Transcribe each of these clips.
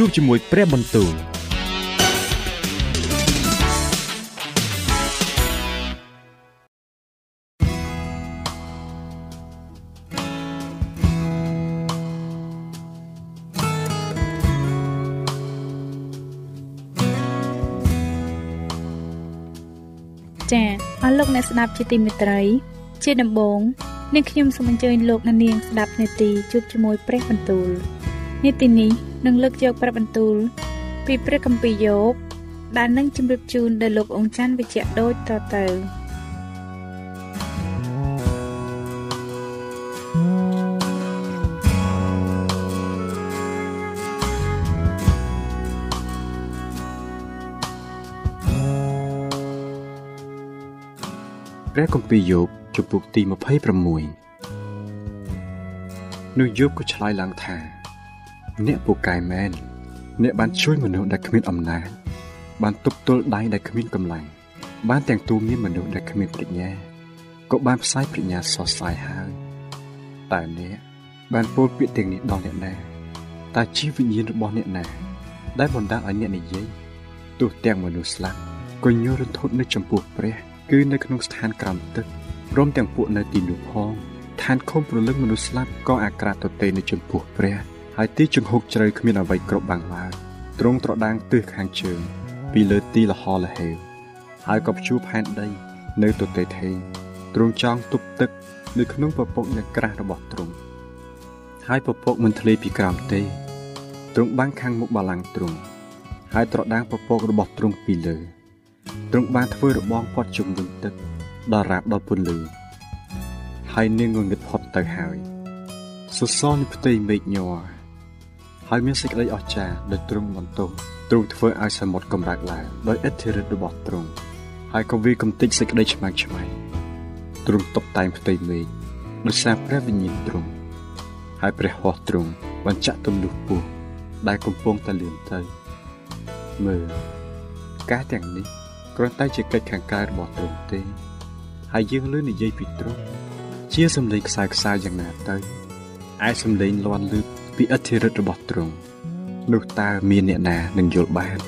ជួបជាមួយព្រះបន្ទូលចា៎អស់លោកអ្នកស្ដាប់ជាទីមេត្រី ជាដំបូងនាងខ្ញុំសូមអញ្ជើញលោកអ្នកនាងស្ដាប់នាទីជួបជាមួយព្រះបន្ទូលនាទីនេះ នឹងលើកយកព្រះបន្ទូល ពីព្រះគម្ពីរយោបដែលនឹងជម្រាបជូនដល់លោកអង្ចាន់វិជ្ជៈដូចតទៅព្រះគម្ពីរយោបជំពូកទី26នោះយោបក៏ឆ្លើយឡើងថា អ្នកពូកែមែនអ្នកបានជួយមនុស្សដែលគ្មានអំណាចបានទប់ទល់ដៃដែលគ្មានកម្លាំងបានទាំងទូមានមនុស្សដែលគ្មានប្រាជ្ញាក៏បានផ្សាយប្រាជ្ញាសរសើរហើយតែអ្នកបានពោលពាក្យទាំងនេះដល់អ្នកណាតើជីវវិញ្ញាណរបស់អ្នកណា ដែលបណ្ដាលឲ្យអ្នកនិយាយទោះទាំងមនុស្សស្លាប់ក៏ញយរន្ធត់នៅចំពោះព្រះ គឺនៅក្នុងស្ថានក្រោមទឹកព្រមទាំងពួកនៅទីនោះផងឋានខំប្រលឹងមនុស្សស្លាប់ក៏អាក្រាតទទេនៅចំពោះព្រះ ហើយទីចង្ហុកជ្រៅគ្មានអ្វីគ្រប់បាំងឡើយទ្រង់ត្រដាងទិសខាងជើង ពីលើទីលហលហេវហើយក៏ព្យួរផែនដី នៅទទេថេទ្រង់ចង់ទប់ទឹក នៅក្នុងពពកនៃក្រាស់របស់ទ្រង់ហើយពពកមិនធ្លាយពីក្រោមទេទ្រង់បាំងខាងមុខបល្ល័ង្កទ្រង់ហើយត្រដាងពពករបស់ទ្រង់ពីលើទ្រង់បានធ្វើរបងផុតជំវិញទឹកដល់រាបដល់ពន្លឺហើយនាងងងឹតផុតទៅហើយសសរនៃផ្ទៃមេឃញ័រ ហើយមានសេចក្តីអស្ចារ្យដោយទ្រង់បន្ទោសទ្រង់ធ្វើឲ្យសមុទ្រកម្រើកឡើងដោយឥទ្ធិឫទ្ធិរបស់ទ្រង់ហើយក៏វាកំទេចសេចក្តីឆ្មាំងឆ្មៃទ្រង់តុបតែងផ្ទៃមេឃដោយសារព្រះវិញ្ញាណទ្រង់ហើយព្រះហស្ថទ្រង់បញ្ចាក់ទំនុះពោះដែលកំពុងតែលឿនទៅមើលការទាំងនេះគ្រាន់តែជាកិច្ចខាងកាយរបស់ទ្រង់ទេ ហើយយើងលើនិយាយពីទ្រង់ជាសម្លេងខ្សែខ្សែយ៉ាងណាទៅឯសម្លេងលាន់លឺ ពីអធិរិទ្ធរបស់ទ្រង់នោះតើមានអ្នកណានឹងយល់បាន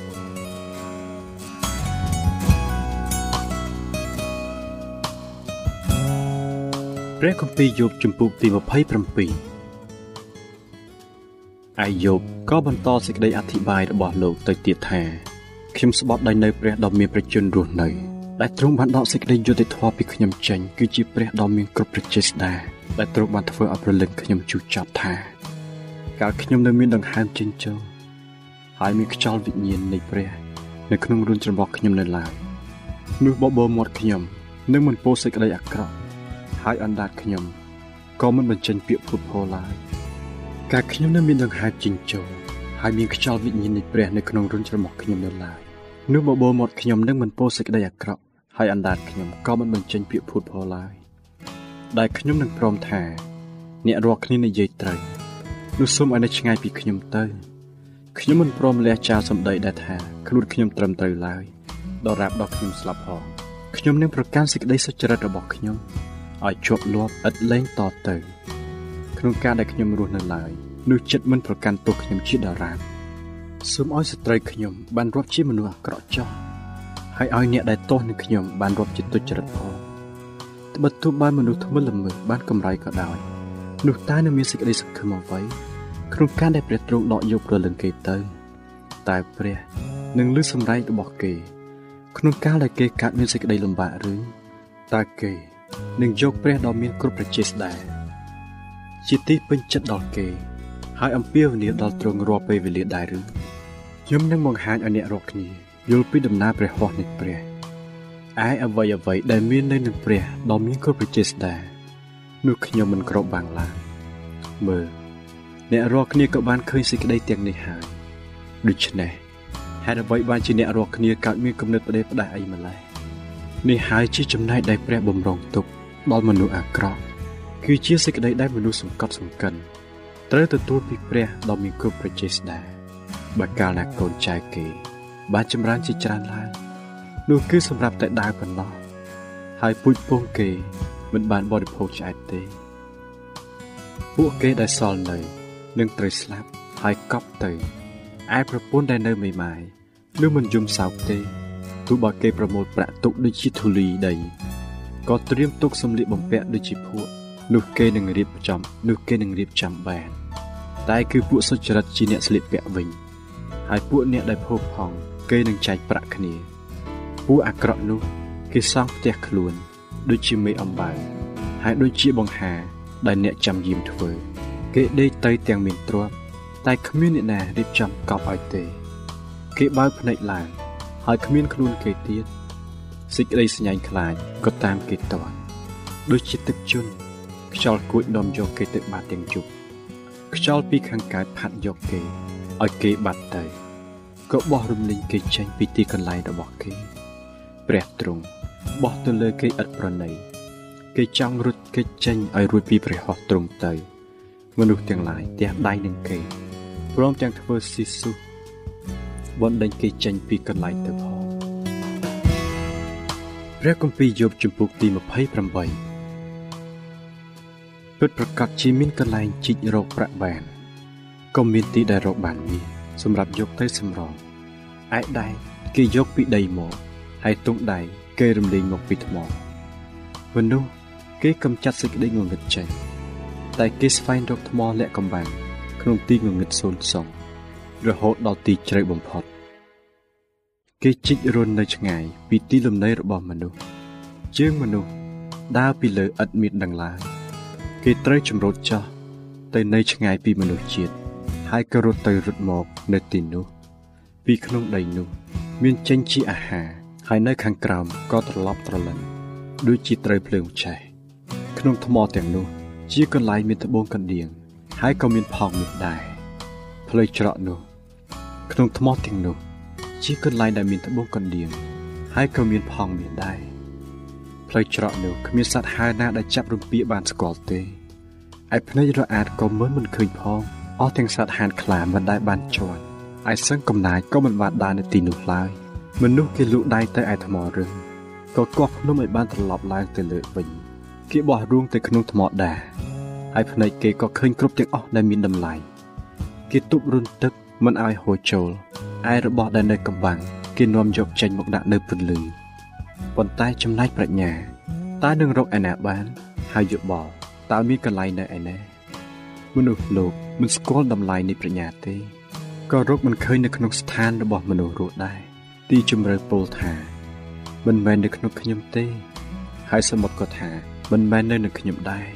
ព្រះគម្ពីរយោបជំពូកទី27អាយោបក៏បន្តសេចក្តីអធិប្បាយរបស់លោកទៅទៀតថាខ្ញុំស្បត់ដោយនៅព្រះដ៏មានប្រជញ្ញរស់នៅដែលទ្រង់បានដកសេចក្តីយុត្តិធម៌ពីខ្ញុំចេញគឺជាព្រះដ៏មានគ្រប់ប្រជាស្ដាដែលទ្រង់បានធ្វើឲ្យប្រលឹងខ្ញុំជូរចត់ថា កាលខ្ញុំនៅមានដង្ហើមចេញចូលហើយមានខ្យល់វិញ្ញាណនៃព្រះ នៅក្នុងរួនច្រមុះខ្ញុំនៅឡើយនោះបបោមាត់ខ្ញុំនឹងមិនពោសេចក្តីអាក្រក់ហើយអណ្ដាតខ្ញុំក៏មិនបញ្ចេញពាក្យពុតផោឡើយកាលខ្ញុំនៅមានដង្ហើមចេញចូលហើយមានខ្យល់វិញ្ញាណនៃព្រះនៅក្នុងរួនច្រមុះខ្ញុំនៅឡើយនោះបបោមាត់ខ្ញុំនឹងមិនពោសេចក្តីអាក្រក់ហើយអណ្ដាតខ្ញុំក៏មិនបញ្ចេញពាក្យភូតផលឡើយដែលខ្ញុំនឹងព្រមថា អ្នករាល់គ្នានិយាយត្រូវ នោះសូមឲ្យនៅឆ្ងាយពីខ្ញុំទៅខ្ញុំមិនព្រមលះចោលសម្ដីដែលថាខ្លួនខ្ញុំត្រឹមត្រូវឡើយដរាបដល់ខ្ញុំស្លាប់ផងខ្ញុំនឹងប្រកាន់សេចក្តីសុចរិតរបស់ខ្ញុំឲ្យជាប់លាប់ឥតលែងតទៅ ក្នុងការដែលខ្ញុំរស់នៅឡើយនោះចិត្តមិនប្រកាន់ទោសខ្ញុំជាដរាបសូមឲ្យស្ត្រីខ្ញុំបានរាប់ជាមនុស្សអាក្រក់ចោះហើយឲ្យអ្នកដែលទោសនឹងខ្ញុំបានរាប់ជាទុច្ចរិតផងត្បិតទោះបានមនុស្សធ្ងន់ល្មើសបានកម្រៃក៏ដោយនោះតើនឹងមានសេចក្តីសង្ឃឹមអ្វី ក្នុងការដែលព្រះទ្រង់ដកយកព្រលឹងគេទៅ តែព្រះនិងលឺសម្ដែងរបស់គេ ក្នុងកាលដែលគេកើតមានសេចក្តីលំបាកឬតើគេនឹងយកព្រះដ៏មានគ្រប់ប្រជាស្ដាជាទីពេញចិត្តដល់គេ ហើយអំពាវនាវដល់ទ្រង់រាល់ពេលវេលាដែរឬខ្ញុំនឹងបង្ហាញឲ្យអ្នករាល់គ្នាយល់ពីដំណើរព្រះហស្ថនៃព្រះឯអ្វីអ្វីដែលមាននៅនឹងព្រះដ៏មានគ្រប់ប្រជាស្ដានោះខ្ញុំមិនគ្របបាំងឡើយមើល អ្នករាល់គ្នាក៏បានឃើញសេចក្តីទាំងនេះហើយដូច្នេះហេតុអ្វីបានជាអ្នករាល់គ្នាកើតមានគំនិតផ្ដេសផ្ដាសអីម្ល៉េះនេះហើយជាចំណែកដែលព្រះបំរុងទុកដល់មនុស្សអាក្រក់គឺជាសេចក្តីដែលមនុស្សសង្កត់សង្កិនត្រូវទទួលពីព្រះដ៏មានគ្រប់ប្រជាស្ដាបើកាលណាកូនចៅគេបានចម្រើនជាច្រើនឡើងនោះគឺសម្រាប់តែដើរប៉ុណ្ណោះហើយពូជពងគេមិនបានបរិភោគឆ្អែតទេ ពួកគេដែលសល់នៅ នឹងត្រូវស្លាប់ហើយកប់ទៅឯប្រពន្ធដែលនៅមេម៉ាយនឹងមិនយំសោកទេទោះបើគេប្រមូលប្រាក់ទុកដូចជាធូលីដីក៏ត្រៀមទុកសម្លៀកបំពាក់ដូចជាភក់នោះគេនឹងរៀបចំនោះគេនឹងរៀបចំបានតែគឺពួកសុចរិតជាអ្នកស្លៀកពាក់វិញហើយពួកអ្នកដែលភោគផងគេនឹងចែកប្រាក់គ្នាពួកអាក្រក់នោះ គេសង់ផ្ទះខ្លួន ដូចជាមេអំបៅហើយដូចជាបង្ហាដែលអ្នកចាំយាមធ្វើ គេដេកទៅទាំងមានទ្រព្យតែគ្មានអ្នកណារៀបចំកប់ឲ្យទេ គេបើកភ្នែកឡើង ហើយគ្មានខ្លួនគេទៀតសេចក្តីស្ញាញ់ខ្លាចក៏តាមគេតន់ដូចជាទឹកជន់ខ្យល់គួចនាំយកគេទៅបាត់ទាំងជប់ខ្យល់ពីខាងកើតផាត់យកគេឲ្យគេបាត់ទៅក៏បោះរំលីងគេចេញពីទីកន្លែងរបស់គេ ព្រះទ្រង់បោះទៅលើគេឥតប្រណីគេចង់រត់គេចេញឲ្យរួចពីព្រះហស្ថទ្រង់ទៅ មនុស្សទាំងឡាយទះដៃនឹងគេព្រមទាំងធ្វើស៊ីស៊ូបណ្ដេញគេចេញពីកន្លែងទៅផងព្រះគម្ពីរយោបជំពូកទី28ពិតប្រកបជាមានកន្លែងជីករកប្រាក់បានក៏មានទីដែលរកបានមាសសម្រាប់យកទៅសម្រងឯដៃគេយកពីដីមកហើយទង់ដៃគេរំលែងមកពីថ្មមនុស្សគេកំចាត់សេចក្តីងងឹតចេញ តែគេស្វែងរកថ្មលាក់កំបាំងក្នុងទីងងឹតសូន្យសងរហូតដល់ទីជ្រៅបំផុត គេជីករន់នៅឆ្ងាយ ពីទីលំនៅរបស់មនុស្សជើងមនុស្សដើរពីលើឥតមានដង្លើគេត្រូវចម្រូតចោះទៅនៅឆ្ងាយពីមនុស្សជាតិហើយក៏រត់ទៅរត់មកនៅទីនោះ ពីក្នុងដីនោះ មានចេញជាអាហារហើយនៅខាងក្រោមក៏ត្រឡប់ត្រលឹងដូចជាត្រូវភ្លើងឆេះក្នុងថ្មទាំងនោះ ជាកន្លែងមានត្បូងកណ្ដៀងហើយក៏មានផងមានដែរផ្លូវច្រកនោះក្នុងថ្មទាំងនោះ ជាកន្លែងដែលមានត្បូងកណ្ដៀងហើយក៏មានផងមានដែរផ្លូវច្រកនោះគ្មានសត្វហើរណាដែលចាប់រំពាបានស្គាល់ទេឯភ្នែករអាតក៏មើលមិនឃើញផងអស់ទាំងសត្វហានខ្លាមិនដែលបានជាន់ឯសឹងកំណាចក៏មិនបានដើរនៅទីនោះឡើយមនុស្សគេលូកដៃទៅឯថ្មរឹងក៏កោះភ្នំឲ្យបានត្រឡប់ឡើងទៅលើវិញ គេបោះរួងទៅក្នុងថ្មដែរហើយភ្នែកគេក៏ឃើញគ្រប់ទាំងអស់ដែលមានតម្លៃគេទប់រុនទឹកមិនឲ្យហូរចូលឯរបស់ដែលនៅកំបាំងគេនាំយកចេញមកដាក់នៅពន្លឺប៉ុន្តែចំណែកប្រាជ្ញាតើនឹងរកឯណាបាន ហើយយោបល់តើមានកន្លែងនៅឯណាមនុស្សលោកមិនស្គាល់តម្លៃនៃប្រាជ្ញាទេក៏រកមិនឃើញនៅក្នុងស្ថានរបស់មនុស្សរស់ដែរទីជម្រៅពោលថា មិនមែននៅក្នុងខ្ញុំទេ ហើយសមុទ្រក៏ថា មិនមែននៅនឹងខ្ញុំដែរ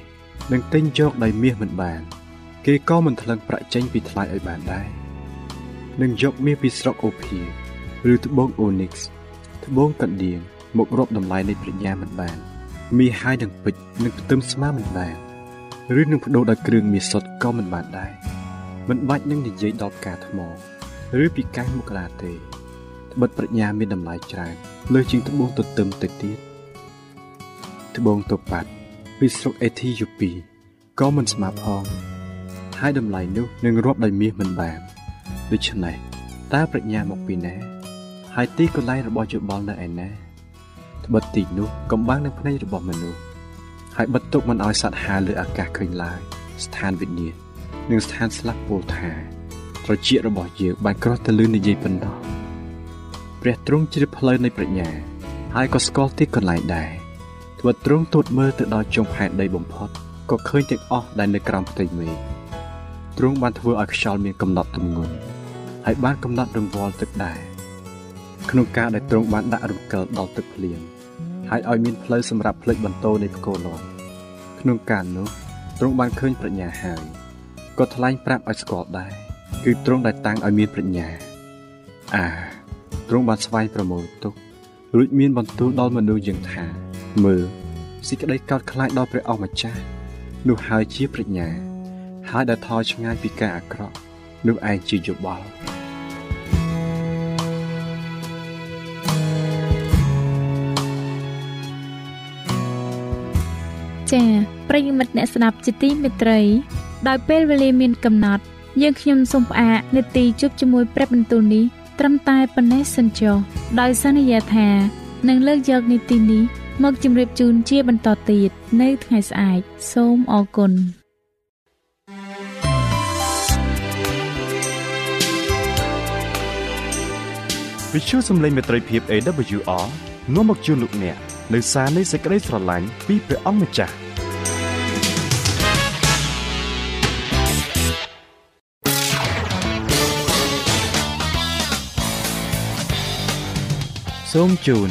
នឹងទិញយកដោយមាសមិនបាន គេក៏មិនថ្លឹងប្រាក់ចេញពីថ្លៃឲ្យបានដែរនឹងយកមាសពីស្រុកអូភីឬត្បូងអូនីកសត្បូងកណ្ដៀងមករកតម្លៃនៃប្រាជ្ញាមិនបាន មាសហើយនឹងពេជ្រនឹងផ្ទឹមស្មាមិនបានឬនឹងបដូរដោយគ្រឿងមាសសុទ្ធក៏មិនបានដែរមិនបាច់នឹងនិយាយដល់ផ្កាថ្មឬពីកាយមករាទេត្បិតប្រាជ្ញាមានតម្លៃច្រើនលើជាងត្បូងទទឹមទៅទៀត ត្បូងតូប៉ាត់ពីស្រុកអេធីយ៉ូពីក៏មិនស្មើផងហើយតម្លៃនោះនឹងរាប់ដោយមាសមិនបានដូច្នេះតើប្រាជ្ញាមកពីណា ហើយទីកន្លែងរបស់យោបល់នៅឯណាត្បិតទីនោះកំបាំងនៅភ្នែករបស់មនុស្សហើយបិទទុកមិនឲ្យសត្វហាលើអាកាសឃើញឡើយស្ថានវិញ្ញាណនិងស្ថានស្លាប់ពោលថាត្រចៀករបស់យើងបានក្រោះទៅលឿននិយាយប៉ុណ្ណោះព្រះទ្រង់ជ្រាបផ្លូវនៃប្រាជ្ញា ហើយក៏ស្គាល់ទីកន្លែងដែរ ធ្វើទ្រង់ទូតមើលទៅដល់ចុងផែនដីបំផុតក៏ឃើញទាំងអស់ដែលនៅក្រោមផ្ទៃមេឃទ្រង់បានធ្វើឲ្យខ្យល់មានកំណត់ទម្ងន់ហើយបានកំណត់រង្វល់ទឹកដែរក្នុងការដែលទ្រង់បានដាក់រំកិលដល់ទឹកភ្លៀងហើយឲ្យមានផ្លូវសម្រាប់ផ្លេចបន្ទោនៃផ្គរលាន់ក្នុងការនោះទ្រង់បានឃើញប្រាជ្ញាហើយក៏ថ្លែងប្រាប់ឲ្យស្គាល់ដែរគឺទ្រង់ដែលតាំងឲ្យមានប្រាជ្ញាអាទ្រង់បានស្វែងប្រមូលទុករួចមានបន្ទូលដល់មនុស្សយើងថា មើលសេចក្តីកោតខ្លាចដល់ព្រះអង្គម្ចាស់នោះហើយជាប្រាជ្ញា ហើយដែលថយឆ្ងាយពីការអាក្រក់នោះឯងជាយោបល់ចា៎ប្រិយមិត្តអ្នកស្ដាប់ជាទីមេត្រី ដោយពេលវេលាមានកំណត់ យើងខ្ញុំសូមផ្អាកនាទីជប់ជាមួយព្រឹបបន្ទូលនេះត្រឹមតែប៉ុណ្ណេះសិនចុះដោយសន្យាថានឹងលើកយកនីតិនេះ មកជម្រាបជូនជាបន្តទៀតនៅថ្ងៃស្អែកសូមអរគុណវិទ្យុសំឡេងមេត្រីភាព AWR នាំមកជូនលោកអ្នកនៅសារនៃសេចក្តីស្រឡាញ់ពីព្រះអង្គម្ចាស់សូមជូន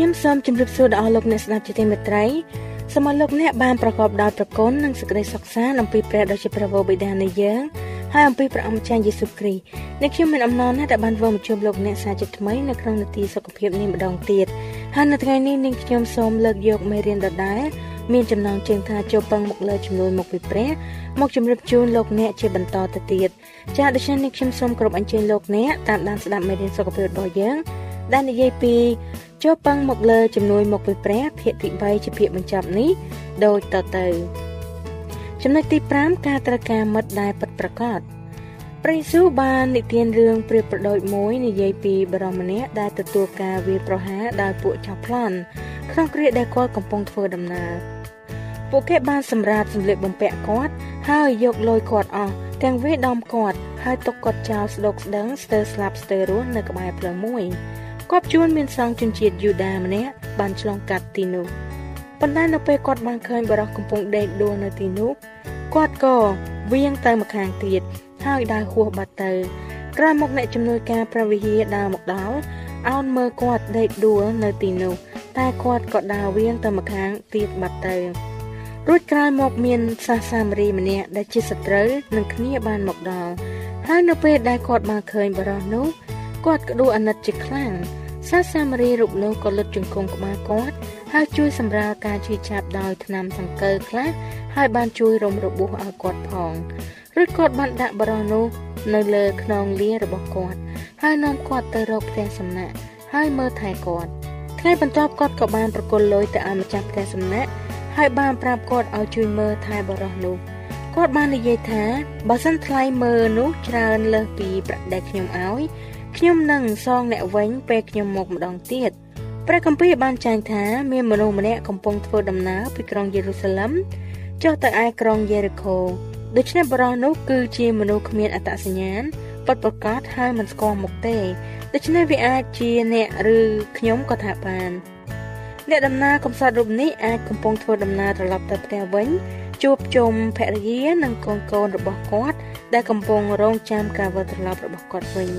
ខ្ញុំសូមជម្រាបសួរដល់អស់លោកអ្នកស្ដាប់ជាទីមេត្រីសូមឲ្យលោកអ្នកបានប្រកបដោយប្រគុណនិងសេចក្តីសុខសាន្តអំពីព្រះដ៏ជាព្រះវរបិតានៃយើងហើយអំពីព្រះអម្ចាស់យេស៊ូវគ្រីស្ទនេះខ្ញុំមានអំណរណាស់ដែលបានវិលមកជួបលោកអ្នកសាជាថ្មីនៅក្នុងនាទីសុខភាពនេះម្ដងទៀតហើយនៅថ្ងៃនេះនាងខ្ញុំសូមលើកយកមេរៀនដដែលមានចំណងជើងថាចូលពឹងមកលើជំនួយមកពីព្រះមកជម្រាបជូនលោកអ្នកជាបន្តទៅទៀតចា៎ដូច្នេះនេះខ្ញុំសូមគោរពអញ្ជើញលោកអ្នកតាមដានស្ដាប់មេរៀនសុខភាពរបស់យើង ដែលនិយាយពីចូលពឹងមកលើជំនួយមកពីព្រះភាគទី3ជាភាគបញ្ចប់នេះដូចតទៅចំណុចទី5ការត្រូវការមិត្តដែលពិតប្រាកដព្រះយេស៊ូវបាននិទានរឿងព្រាបប្រដូចមួយនិយាយពីបរិមម្នាក់ដែលទទួលការវាយប្រហារដោយពួកចោរប្លន់ក្នុងគ្រាដែលគាត់កំពុងធ្វើដំណើរពួកគេបានសម្រាតសម្លៀកបំពាក់គាត់ហើយយកលុយគាត់អស់ទាំងវាយដំគាត់ហើយទុកគាត់ចោលស្ដុកស្ដឹងស្ទើរស្លាប់ស្ទើររស់នៅក្បែរផ្លូវមួយ គាត់ជួនមានសង្ឃជនជាតិយូដាម្នាក់បានឆ្លងកាត់ទីនោះប៉ុន្តែនៅពេលគាត់បានឃើញបរិះកំពុងដេកដួលនៅទីនោះគាត់ក៏វៀងទៅម្ខាងទៀតហើយដើរហួសបាត់ទៅក្រោយមកអ្នកជំនួយការព្រះវិហារដើរមកដល់អោនមើលគាត់ដេកដួលនៅទីនោះតែគាត់ក៏ដើរវៀងទៅម្ខាងទៀតបាត់ទៅរួចក្រោយមកមានសាសសាមរីម្នាក់ដែលជាសត្រូវនឹងគ្នាបានមកដល់ហើយនៅពេលដែលគាត់បានឃើញបរិះនោះ គាត់ក្តួលអាណិតជាខ្លាំងសាសាមារីរូបនោះក៏លុតជង្គង់ក្បាលគាត់ហើយជួយសម្រាលការឈឺចាប់ដោយថ្នាំសង្កូវខ្លះហើយបានជួយរំរបួសឲ្យគាត់ផងឬគាត់បានដាក់បរិះនោះនៅលើខ្នងលារបស់គាត់ហើយនាំគាត់ទៅរកផ្ទះសំណាក់ហើយមើលថែគាត់ថ្ងៃបន្ទាប់គាត់ក៏បានប្រគល់លុយទៅឲ្យម្ចាស់ផ្ទះសំណាក់ហើយបានប្រាប់គាត់ឲ្យជួយមើលថែបរិះនោះគាត់បាននិយាយថាបើសិនថ្លៃមើលនោះច្រើនលើសពីប្រាក់ដែលខ្ញុំឲ្យ ខ្ញុំនឹងសងអ្នកវិញពេលខ្ញុំមកម្ដងទៀតព្រះគម្ពីរបានចែងថាមានមនុស្សម្នាក់កំពុងធ្វើដំណើរពីក្រុងយេរូសាឡឹមចុះទៅឯក្រុងយេរីកូដូច្នេះបរិះនោះគឺជាមនុស្សគ្មានអត្តសញ្ញាណពិតប្រាកដហើយមិនស្គាល់មុខទេដូច្នេះវាអាចជាអ្នកឬខ្ញុំក៏ថាបានអ្នកដំណើរកំសត់រូបនេះអាចកំពុងធ្វើដំណើរត្រឡប់ទៅផ្ទះវិញជួបជុំភរិយានិងកូនកូនរបស់គាត់ដែលកំពុងរងចាំការវិលត្រឡប់របស់គាត់វិញ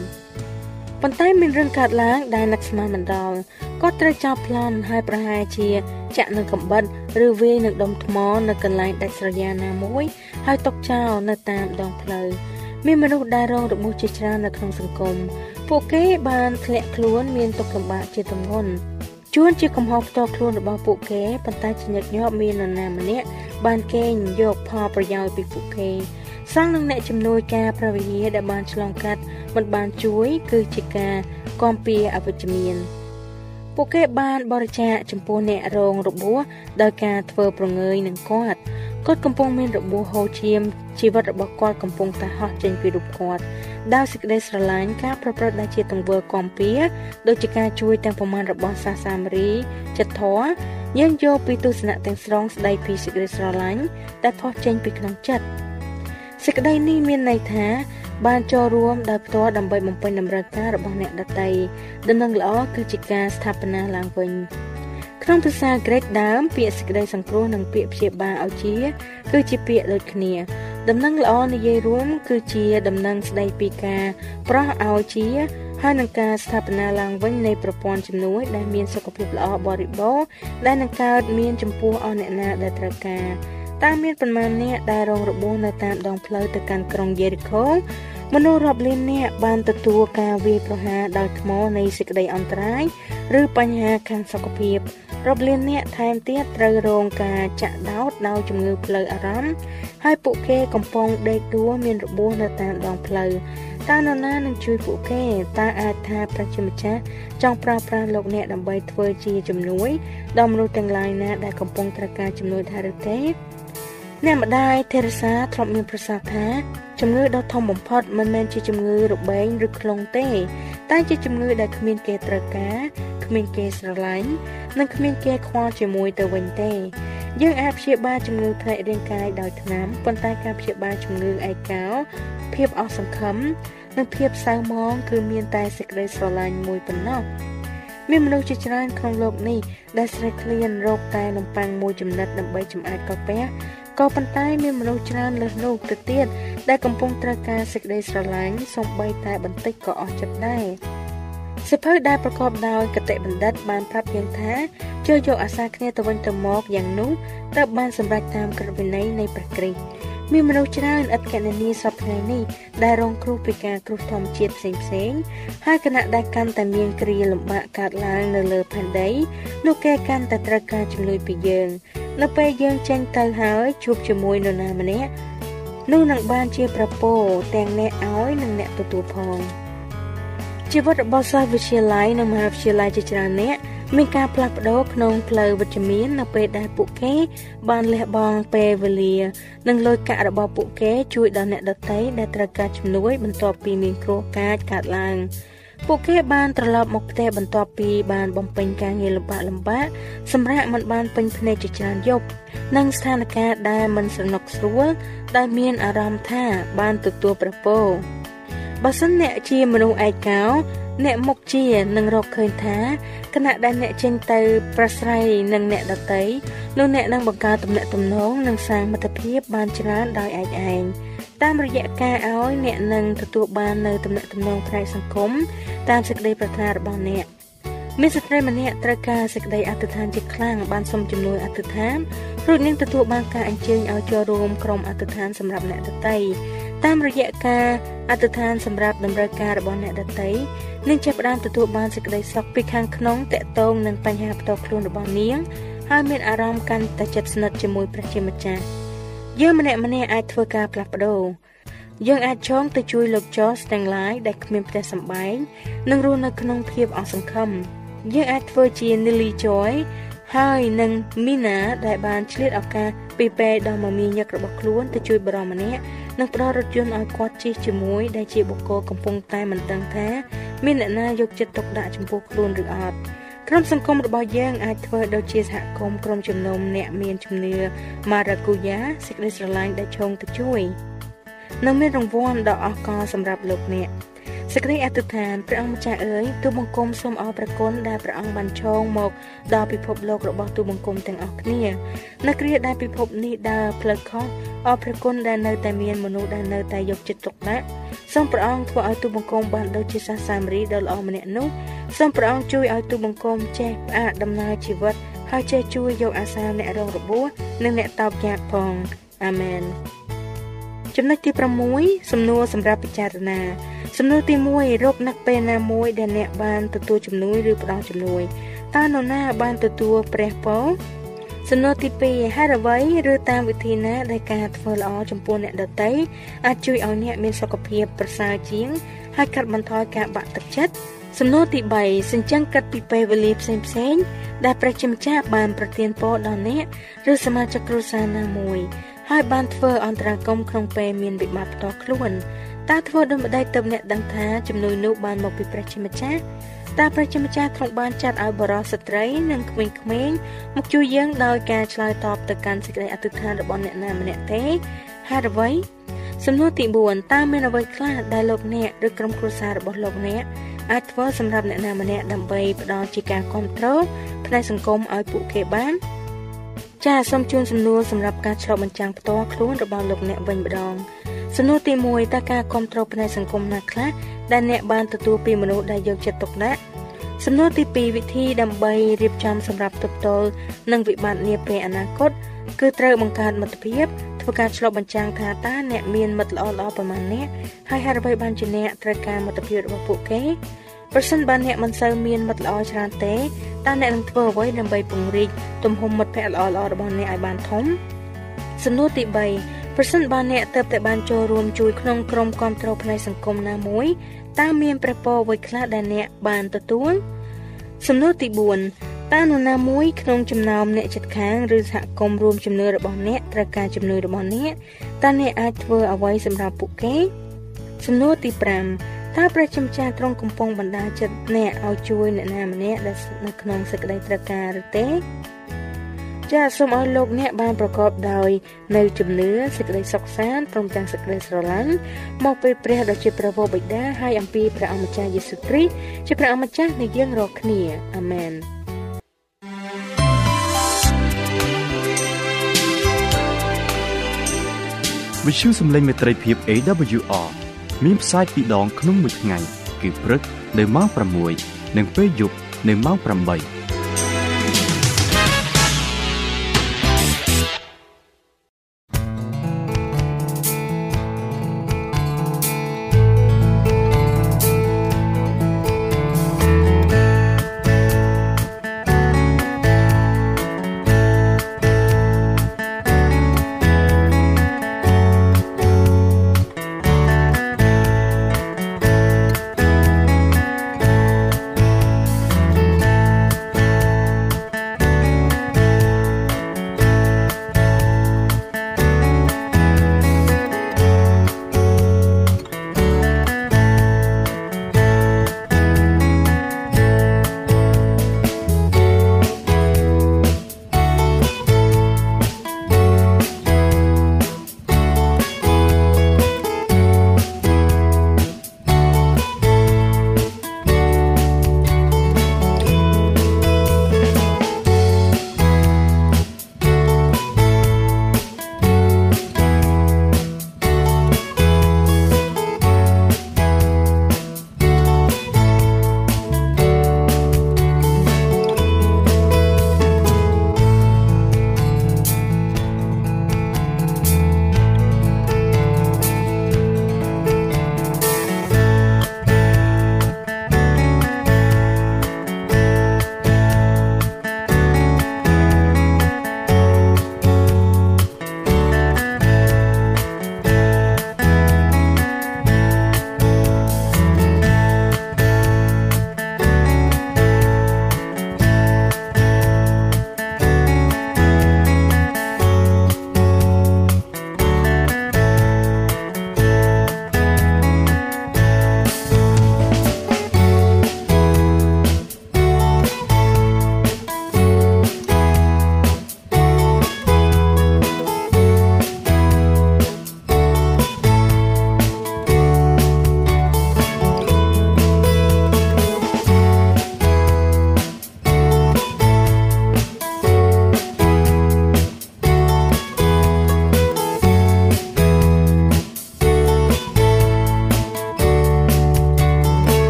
ប៉ុន្តែមានរឿងកើតឡើងដែលនឹកស្មានមិនដល់គាត់ត្រូវចោលប្លន់ហើយប្រហែលជា ចាក់នឹងកំបិតឬវាយនឹងដុំថ្ម នៅកន្លែងដាច់ស្រយាលណាមួយហើយຕົកចោលនៅតាមដងផ្លូវមានមនុស្សដែលរងរបួសជាច្រើននៅក្នុងសង្គមពួកគេបានធ្លាក់ខ្លួនមានទុក្ខលំបាកជាទម្ងន់ជួនជាកំហុសផ្ទាល់ខ្លួនរបស់ពួកគេប៉ុន្តែជាញឹកញាប់មាននរណាម្នាក់បានកេងយកផលប្រយោជន៍ពីពួកគេ សង្ឃនិងអ្នកជំនួយការប្រវិហារដែលបានឆ្លងកាត់មិនបានជួយ គឺជាការគាំពៀអវិជ្ជមានពួកគេបានបរិច្ចាគចំពោះអ្នករងរបួសដោយការធ្វើប្រងើយនឹងគាត់គាត់កំពុងមានរបួសហូរឈាមជីវិតរបស់គាត់កំពុងតែហោះចេញពីរូបគាត់ដោយសេចក្តីស្រឡាញ់ការប្រព្រឹត្តដែលជាទង្វើកំពៀដូចជាការជួយទាំងប្រមាណរបស់សាសាមារីចិត្តធរយើងយកពីទស្សនៈទាំងស្រុងស្ដីពីសេចក្តីស្រឡាញ់ដែលផុសចេញពីក្នុងចិត្ត សេចក្តីនេះមានន័យថា បានចូលរួមដោយផ្ទាល់ដើម្បីបំពេញតម្រូវការរបស់អ្នកដទៃដំណឹងល្អគឺជាការស្ថាបនាឡើងវិញក្នុងភាសាក្រិកដើម ពាក្យសេចក្តីសង្គ្រោះនិងពាក្យព្យាបាលឲ្យជា គឺជាពាក្យដូចគ្នាដំណឹងល្អនិយាយរួម គឺជាដំណឹងស្ដីពីការប្រោះឲ្យជាហើយនឹងការស្ថាបនាឡើងវិញនៃប្រព័ន្ធជំនួយដែលមានសុខភាពល្អបរិបូរណ៍ដែលនឹងកើតមានចំពោះអស់អ្នកណាដែលត្រូវការ តាមមានប្រមាណអ្នកដែលរងរបួសនៅតាមដងផ្លូវទៅកាន់ក្រុងយេរីកូមនុស្សរាប់លាននាក់បានទទួលការវាយប្រហារដោយថ្មនៃសេចក្តីអន្តរាយឬបញ្ហាខាងសុខភាពរាប់លានអ្នកថែមទៀតត្រូវរងការចាក់ដោតដោយជំងឺផ្លូវអារម្មណ៍ហើយពួកគេកំពុងដេកដួលមានរបួសនៅតាមដងផ្លូវតើនរណានឹងជួយពួកគេតើអាចថាប្រជាម្ចាស់ចង់ប្រើប្រាស់លោកអ្នកដើម្បីធ្វើជាជំនួយដល់មនុស្សទាំងឡាយណាដែលកំពុងត្រូវការជំនួយថាឬទេ អ្នកម្ដាយទេរេសាធ្លាប់មានប្រសាសន៍ថាជំងឺដ៏ធំបំផុតមិនមែនជាជំងឺរបេងឬខ្លងទេ តែជាជំងឺដែលគ្មានគេត្រូវការគ្មានគេស្រឡាញ់និងគ្មានគេខ្វល់ជាមួយទៅវិញទេ យើងអាចព្យាបាលជំងឺផ្នែករាងកាយដោយថ្នាំប៉ុន្តែការព្យាបាលជំងឺឯកោភាពអស់សង្ឃឹមនិងភាពសៅហ្មងគឺមានតែសេចក្តីស្រឡាញ់មួយប៉ុណ្ណោះមានមនុស្សជាច្រើនក្នុងโลกនេះដែលស្រេកឃ្លានរកតែនំប៉័ងមួយចំណិតដើម្បីចម្អែតកាពះ ក៏ប៉ុន្តែមានមនុស្សច្រើនលើសនោះទៅទៀតដែលកំពុងត្រូវការសេចក្តីស្រឡាញ់សូម្បីតែបន្តិចក៏អស់ចិត្តដែរសិភៅដែលប្រកបដោយកតិបណ្ឌិតបានប្រាប់យើងថាចូលយកអាសាគ្នាទៅវិញទៅមកយ៉ាងនោះត្រូវបានសម្រេចតាមក្រឹតវិន័យនៃព្រះគ្រីស្ទមានមនុស្សច្រើនឥតកណនីសពថ្ងៃនេះដែលរងគ្រោះពីការគ្រោះធម្មជាតិផ្សេងផ្សេងហើយគណៈដែលកាន់តែមានគ្រាលំបាកកើតឡើងនៅលើផែនដីនោះគេកាន់តែត្រូវការជំនួយពីយើង នៅពេលយើងចេញទៅហើយជួបជាមួយនរណាម្នាក់នោះនឹងបានជាប្រពោទាំងអ្នកឲ្យនិងអ្នកទទួលផងជីវិតរបស់សិស្សវិទ្យាល័យនិងមហាវិទ្យាល័យជាច្រើនអ្នកមានការផ្លាស់ប្ដូរក្នុងផ្លូវវិជ្ជមាននៅពេលដែលពួកគេបានលះបង់ពេលវេលា និងលុយកាក់របស់ពួកគេជួយដល់អ្នកដទៃដែលត្រូវការជំនួយបន្ទាប់ពីមានគ្រោះកាចកើតឡើង ពួកគេបានត្រឡប់មកផ្ទះបន្ទាប់ពីបានបំពេញការងារលំបាកលំបាកសម្រាប់មិនបានពេញភ្នែកជាច្រើនយប់និងស្ថានភាពដែលមិនស្រណុកស្រួលដែលមានអារម្មណ៍ថាបានទទួលប្រពោបើសិនអ្នកជាមនុស្សឯកោអ្នកមុខជានឹងរកឃើញថាគណៈដែលអ្នកចេញទៅប្រស្រ័យនឹងអ្នកដតីនោះអ្នកនឹងបង្កើតទំនាក់ទំនងនិងសាងមិត្តភាពបានច្រើនដោយឯកឯង តាមរយៈការឲ្យអ្នកនឹងទទួលបាននៅទំនាក់ទំនងផ្នែកសង្គមតាមសេចក្តីប្រាថ្នារបស់អ្នកមានស្ត្រីម្នាក់ត្រូវការសេចក្តីអធិដ្ឋានជាខ្លាំងបានសុំជំនួយអធិដ្ឋានរួចនឹងទទួលបានការអញ្ជើញឲ្យចូលរួមក្រុមអធិដ្ឋានសម្រាប់អ្នកដតីតាមរយៈការអធិដ្ឋានសម្រាប់តម្រូវការរបស់អ្នកដតីនឹងចាប់ផ្ដើមទទួលបានសេចក្តីសុខពីខាងក្នុងតកតងនឹងបញ្ហាផ្ទាល់ខ្លួនរបស់នាងហើយមានអារម្មណ៍កាន់តែជិតស្និទ្ធជាមួយព្រះជាម្ចាស់ យើងម្នាក់ម្នាក់អាចធ្វើការផ្លាស់ប្ដូរយើងអាចចងទៅជួយលោកចសទាំងឡាយដែលគ្មានផ្ទះសម្បែងនិងរស់នៅក្នុងភាពអស់សង្ឃឹមយើងអាចធ្វើជា Nilly Joy ហើយនឹង Mina ដែលបានឆ្លៀតឱកាសពីពេលដល់មមាញឹករបស់ខ្លួនទៅជួយបរិមម្នាក់និងផ្ដល់រថយន្តឲ្យគាត់ជិះជាមួយដែលជាបុគ្គលកំពុងតែមិនដឹងថា មានអ្នកណាយកចិត្តទុកដាក់ចំពោះខ្លួនឬអត់ ក្រុមសង្គមរបស់យើងអាចធ្វើដូចជាសហគមន៍ក្រុមជំនុំអ្នកមានជំនឿម៉ារ៉ាគូយ៉ាសេចក្តីស្រឡាញ់ដែលឈោងទៅជួយនិងមានរង្វាន់ដ៏អស្ចារ្យសម្រាប់លោកអ្នក សេចក្តីអធិដ្ឋានព្រះអង្គម្ចាស់អើយទូបង្គំសូមអរព្រះគុណដែលព្រះអង្គបានឈោងមកដល់ពិភពលោករបស់ទូបង្គំទាំងអស់គ្នានៅគ្រាដែលពិភពនេះដើរផ្លូវខុសអរព្រះគុណដែលនៅតែមានមនុស្សដែលនៅតែយកចិត្តទុកដាក់សូមព្រះអង្គធ្វើឲ្យទូបង្គំបានដូចជាសាសាមារីដ៏ល្អម្នាក់នោះសូមព្រះអង្គជួយឲ្យទូបង្គំចេះផ្អាកដំណើរជីវិតហើយចេះជួយយកអាសាអ្នករងរបួសនិងអ្នកតោកយ៉ាកផងអាមែនចំណុចទី6សំណួរសម្រាប់ពិចារណា សំណួរទី1រកនឹកពេលណាមួយដែលអ្នកបានទទួលជំនួយឬផ្ដល់ជំនួយតើនរណាបានទទួលព្រះពរសំណួរទី2ហេតុអ្វីឬតាមវិធីណាដែលការធ្វើល្អចំពោះអ្នកដទៃអាចជួយឲ្យអ្នកមានសុខភាពប្រសើរជាង ហើយកាត់បន្ថយការបាក់ទឹកចិត្តសំណួរទី3សញ្ចឹងកាត់ពីពេលវេលាផ្សេងផ្សេងដែលព្រះជាម្ចាស់បានប្រទានពរដល់អ្នកឬសមាជិកគ្រួសារណាមួយ ហើយបានធ្វើអន្តរាគមក្នុងពេលមានវិបត្តិផ្ទាល់ខ្លួន តើធ្វើដូចម្ដេចទើបអ្នកដឹងថាជំនួយនោះបានមកពីព្រះជាម្ចាស់តើព្រះជាម្ចាស់ទ្រង់បានចាត់ឲ្យបរិសុទ្ធស្ត្រីនិងក្មេងៗមកជួយយើងដោយការឆ្លើយតបទៅកាន់សេចក្តីអធិដ្ឋានរបស់អ្នកណាម្នាក់ទេហេតុអ្វីសំណួរទី4តើមានអ្វីខ្លះដែលលោកអ្នកឬក្រុមគ្រួសាររបស់លោកអ្នកអាចធ្វើសម្រាប់អ្នកណាម្នាក់ដើម្បីផ្ដល់ជាការគ្រប់គ្រងផ្នែកសង្គមឲ្យពួកគេបានចាសសូមជូនសំណួរសម្រាប់ការឆ្លុះបញ្ចាំងផ្ទាល់ខ្លួនរបស់លោកអ្នកវិញម្ដង សំណួរទី1តើការគ្រប់គ្រងផ្នែកសង្គមណាខ្លះដែលអ្នកបានទទួលពីមនុស្សដែលយកចិត្តទុកដាក់សំណួរទី2វិធីដើម្បីរៀបចំសម្រាប់ទប់ទល់នឹងវិបត្តិនាពេលអនាគតគឺត្រូវបង្កើតមិត្តភាពធ្វើការឆ្លុះបញ្ចាំងថាតើអ្នកមានមិត្តល្អល្អប្រមាណអ្នកហើយហេតុអ្វីបានជាអ្នកត្រូវការមិត្តភាពរបស់ពួកគេប្រសិនបើអ្នកមិនសូវមានមិត្តល្អច្រើនទេតើអ្នកនឹងធ្វើអ្វីដើម្បីពង្រីកទំហំមិត្តភ័ក្តិល្អៗរបស់អ្នកឲ្យបានធំសំណួរទី3 ប្រសិនបើអ្នកទៅតែបានចូលរួមជួយក្នុងក្រុមគ្រប់គ្រងផ្នែកសង្គមណាមួយតើមានព្រះពរអ្វីខ្លះដែលអ្នកបានទទួលសំណួរទី4តើនរណាមួយក្នុងចំណោមអ្នកចិត្តខាងឬសហគមន៍រួមជំនឿរបស់អ្នកត្រូវការជំនួយរបស់អ្នកតើអ្នកអាចធ្វើអ្វីសម្រាប់ពួកគេសំណួរទី5តើព្រះជាម្ចាស់ទ្រង់កំពុងបណ្ដាចិត្តអ្នកឲ្យជួយអ្នកណាម្នាក់ដែលនៅក្នុងសេចក្តីត្រូវការឬទេ ចាសសូមឲ្យលោកអ្នកបានប្រកបដោយនៅជំនឿសេចក្តីសុខសាន្តព្រមទាំងសេចក្តីស្រឡាញ់មកពីព្រះដ៏ជាព្រះវរបិតាហើយអំពីព្រះអម្ចាស់យេស៊ូវគ្រីស្ទជាព្រះអម្ចាស់នៃយើងរាល់គ្នាអាមែនវិទ្យុសំឡេងមេត្រីភាព AWR មានផ្សាយពីរដងក្នុងមួយថ្ងៃ គឺព្រឹកនៅម៉ោង6និងពេលយប់នៅម៉ោង8